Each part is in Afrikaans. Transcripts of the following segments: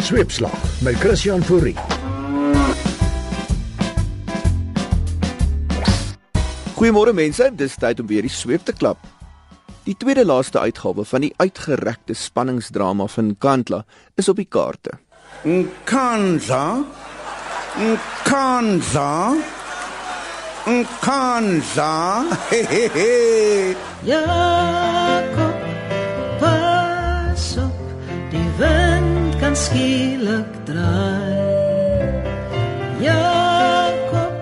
Sweepslag met Christian Fourie. Goeiemôre mense, dis tyd om weer die sweep te klap. Die tweede laaste uitgawe van die uitgerekte spanningsdrama van Kantla is op die kaarte. Nkandla Nkandla Nkandla Jakob, skielik draai. Jakob,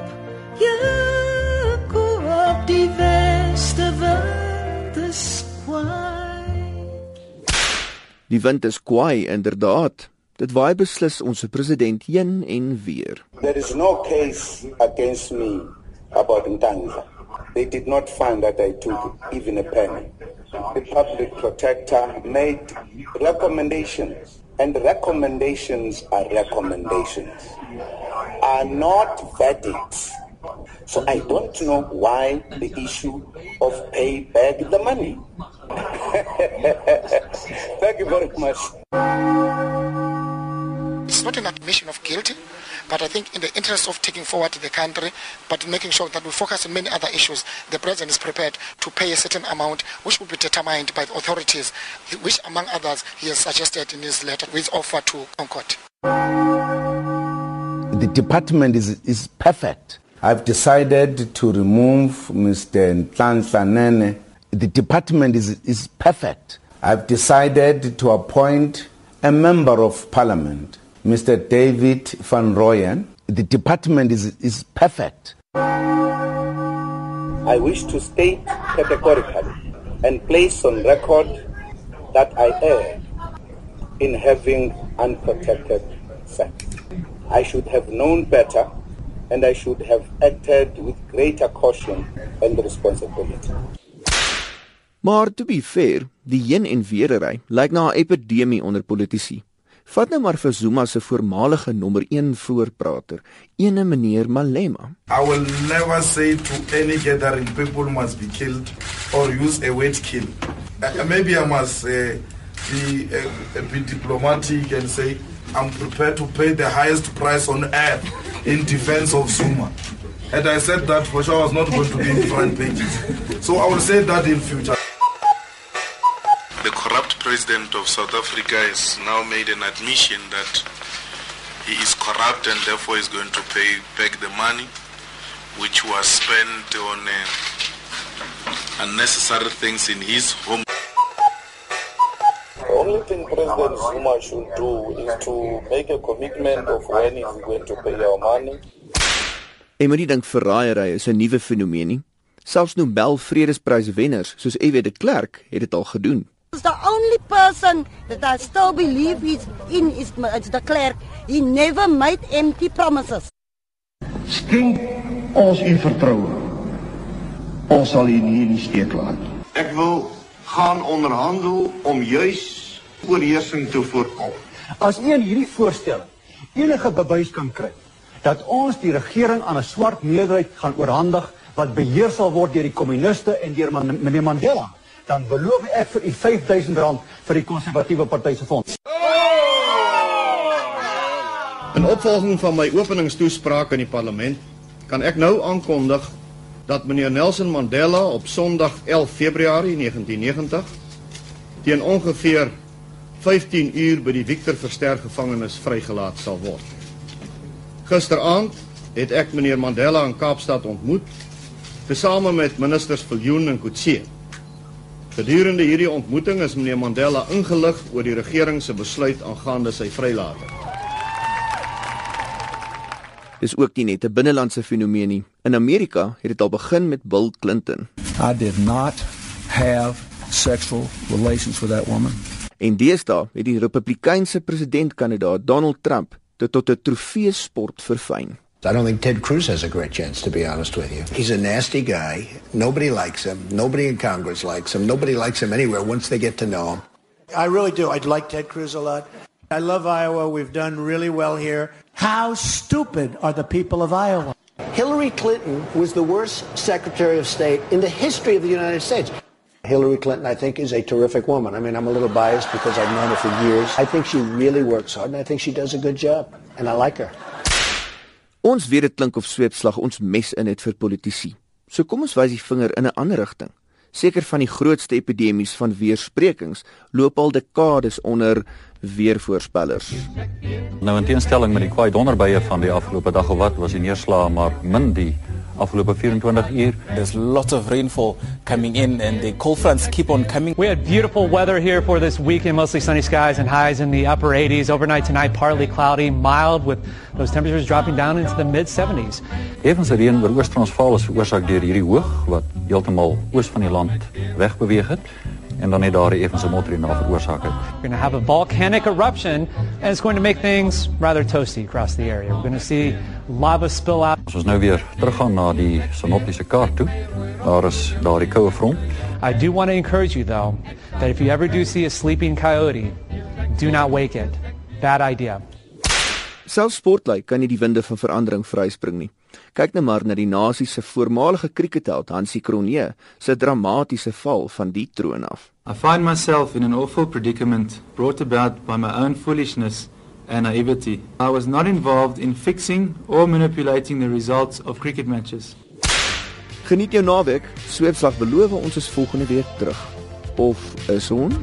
Jakob, die weste wind is kwaai. Die wind is kwaai inderdaad. Dit waai beslis ons president heen en weer. There is no case against me about Nkandla. They did not find that I took even a penny. The public protector made recommendations and recommendations are recommendations are not verdicts. So I don't know why the issue of pay back the money. Thank you very much. It's not an admission of guilt, but I think in the interest of taking forward the country, but making sure that we focus on many other issues, the president is prepared to pay a certain amount, which will be determined by the authorities, which among others he has suggested in his letter with offer to Concord. The department is, is perfect. I've decided to remove Mr. Nhlanhla Nene. The department is, is perfect. I've decided to appoint a member of parliament, Mr. David Van Rooyen. The department is, is perfect. I wish to state categorically and place on record that I erred in having unprotected sex. I should have known better and I should have acted with greater caution and responsibility. Maar to be fair, die heen en weerery lyk na 'n epidemie onder politici. Vat nou maar vir Zuma se voormalige nommer 1 voorprater, ene meneer Malema. I will never say to any gathering people must be killed or use a word kill. Uh, maybe I must uh, be, uh, be diplomatic and say I'm prepared to pay the highest price on earth in defense of Zuma. Had I said that, for sure I was not going to be in front pages. So I will say that in future. President of South Africa has now made an admission that he is corrupt and therefore is going to pay back the money which was spent on uh, unnecessary things in his home. The only thing President Zuma should do is to make a commitment of when he's going to pay our money. En moenie dink verraaiery is 'n nuwe fenomeen nie. Selfs Nobel Vredespryswenners soos F.W. de Klerk het dit al gedoen. It's the only person that I still believe is in is it's the clerk. He never made empty promises. Skenk ons u vertroue. Ons sal u nie in die steek laat nie. Ek wil gaan onderhandel om juis oorheersing te voorkom. As u in hierdie voorstel enige bewys kan kry dat ons die regering aan 'n swart meerderheid gaan oorhandig wat beheer sal word deur die kommuniste en deur man, meneer Mandela, dan beloof ek vir u R5000 vir die konservatiewe party se fonds. In opvolging van my openingstoespraak in die parlement, kan ek nou aankondig dat meneer Nelson Mandela op Sondag 11 Februarie 1990 teen ongeveer 15 uur by die Victor Verster gevangenis vrygelaat sal word. Gisteraand het ek meneer Mandela in Kaapstad ontmoet, tesame met ministers Viljoen en Kutse. Gedurende hierdie ontmoeting is meneer Mandela ingelig oor die regering se besluit aangaande sy vrylating. Dis ook nie net 'n binnelandse fenomeen nie. In Amerika het dit al begin met Bill Clinton. I did not have sexual relations with that woman. En deesdae het die Republikeinse presidentkandidaat Donald Trump dit tot 'n trofee sport verfyn. I don't think Ted Cruz has a great chance, to be honest with you. He's a nasty guy. Nobody likes him. Nobody in Congress likes him. Nobody likes him anywhere once they get to know him. I really do. I'd like Ted Cruz a lot. I love Iowa. We've done really well here. How stupid are the people of Iowa? Hillary Clinton was the worst Secretary of State in the history of the United States. Hillary Clinton, I think, is a terrific woman. I mean, I'm a little biased because I've known her for years. I think she really works hard, and I think she does a good job, and I like her. Ons weet dit klink of sweepslag ons mes in het vir politici. So kom ons wys die vinger in 'n ander rigting. Seker van die grootste epidemies van weersprekings loop al dekades onder weervoorspellers. Nou in teenstelling met die kwaai donderbye van die afgelope dag of wat was die neerslae maar min die afgelope 24 uur. There's lots of rainfall coming in and the cold fronts keep on coming. We had beautiful weather here for this weekend, mostly sunny skies and highs in the upper 80s. Overnight tonight partly cloudy, mild with those temperatures dropping down into the mid 70s. Evens reën oor Oos-Transvaal is veroorsaak deur hierdie hoog wat heeltemal oos van die land wegbeweeg het en dan net daar effens 'n motor hierna veroorsaak het. We're going to have a volcanic eruption and it's going to make things rather toasty across the area. We're going to see lava spill out. As ons nou weer teruggaan na die sinoptiese kaart toe, daar is daardie koue front. I do want to encourage you though that if you ever do see a sleeping coyote, do not wake it. Bad idea. Selfs Sportlike kan nie die winde van verandering vryspring nie. Kyk net maar na die nasie se voormalige kriketheld Hansie Cronje se dramatiese val van die troon af. I find myself in an awful predicament brought about by my own foolishness and naivety. I was not involved in fixing or manipulating the results of cricket matches. Geniet jou naweek. Sweepslag beloof ons is volgende week terug. Of is ons?